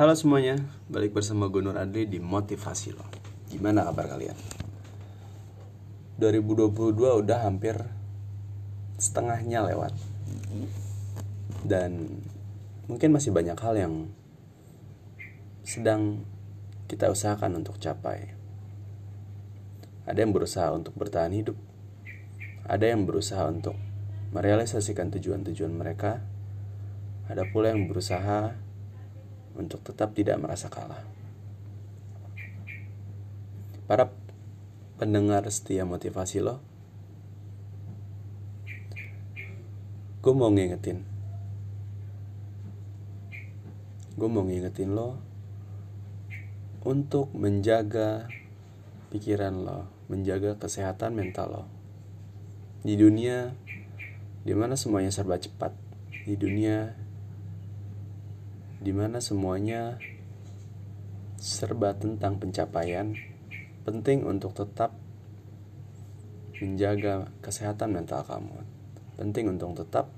Halo semuanya, balik bersama gue Adli di Motivasi Lo. Gimana kabar kalian? 2022 udah hampir setengahnya lewat. Dan mungkin masih banyak hal yang sedang kita usahakan untuk capai. Ada yang berusaha untuk bertahan hidup. Ada yang berusaha untuk merealisasikan tujuan-tujuan mereka. Ada pula yang berusaha untuk tetap tidak merasa kalah. Para pendengar setia motivasi lo, gue mau ngingetin, gue mau ngingetin lo untuk menjaga pikiran lo, menjaga kesehatan mental lo. Di dunia di mana semuanya serba cepat, di dunia di mana semuanya serba tentang pencapaian, penting untuk tetap menjaga kesehatan mental kamu. Penting untuk tetap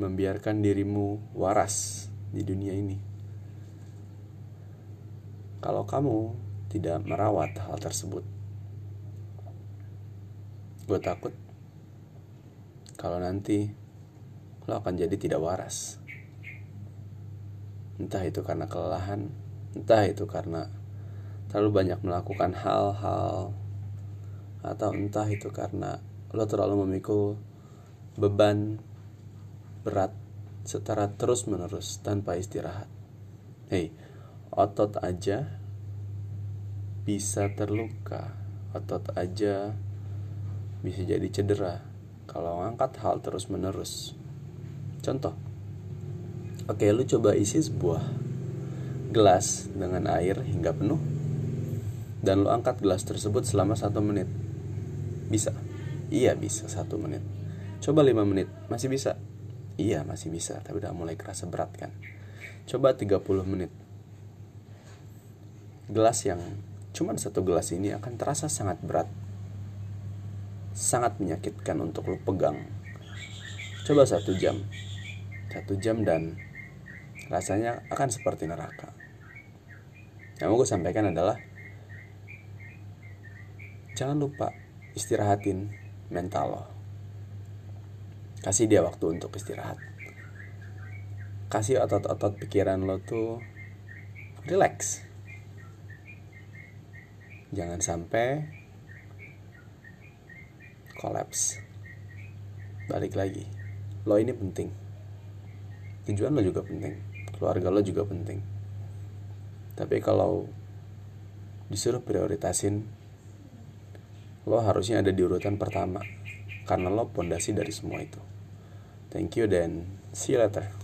membiarkan dirimu waras di dunia ini. Kalau kamu tidak merawat hal tersebut, gue takut kalau nanti lo akan jadi tidak waras entah itu karena kelelahan entah itu karena terlalu banyak melakukan hal-hal atau entah itu karena lo terlalu memikul beban berat secara terus menerus tanpa istirahat. Hei otot aja bisa terluka. Otot aja bisa jadi cedera kalau ngangkat hal terus menerus contoh Oke, lu coba isi sebuah gelas dengan air hingga penuh dan lu angkat gelas tersebut selama satu menit. Bisa? Iya bisa satu menit. Coba lima menit, masih bisa? Iya masih bisa, tapi udah mulai kerasa berat kan. Coba 30 menit. Gelas yang cuman satu gelas ini akan terasa sangat berat. Sangat menyakitkan untuk lu pegang. Coba satu jam. Satu jam dan rasanya akan seperti neraka. Yang mau gue sampaikan adalah jangan lupa istirahatin mental lo. Kasih dia waktu untuk istirahat. Kasih otot-otot pikiran lo tuh relax. Jangan sampai kolaps. Balik lagi. Lo ini penting. Tujuan lo juga penting keluarga lo juga penting. Tapi kalau disuruh prioritasin lo harusnya ada di urutan pertama. Karena lo pondasi dari semua itu. Thank you dan see you later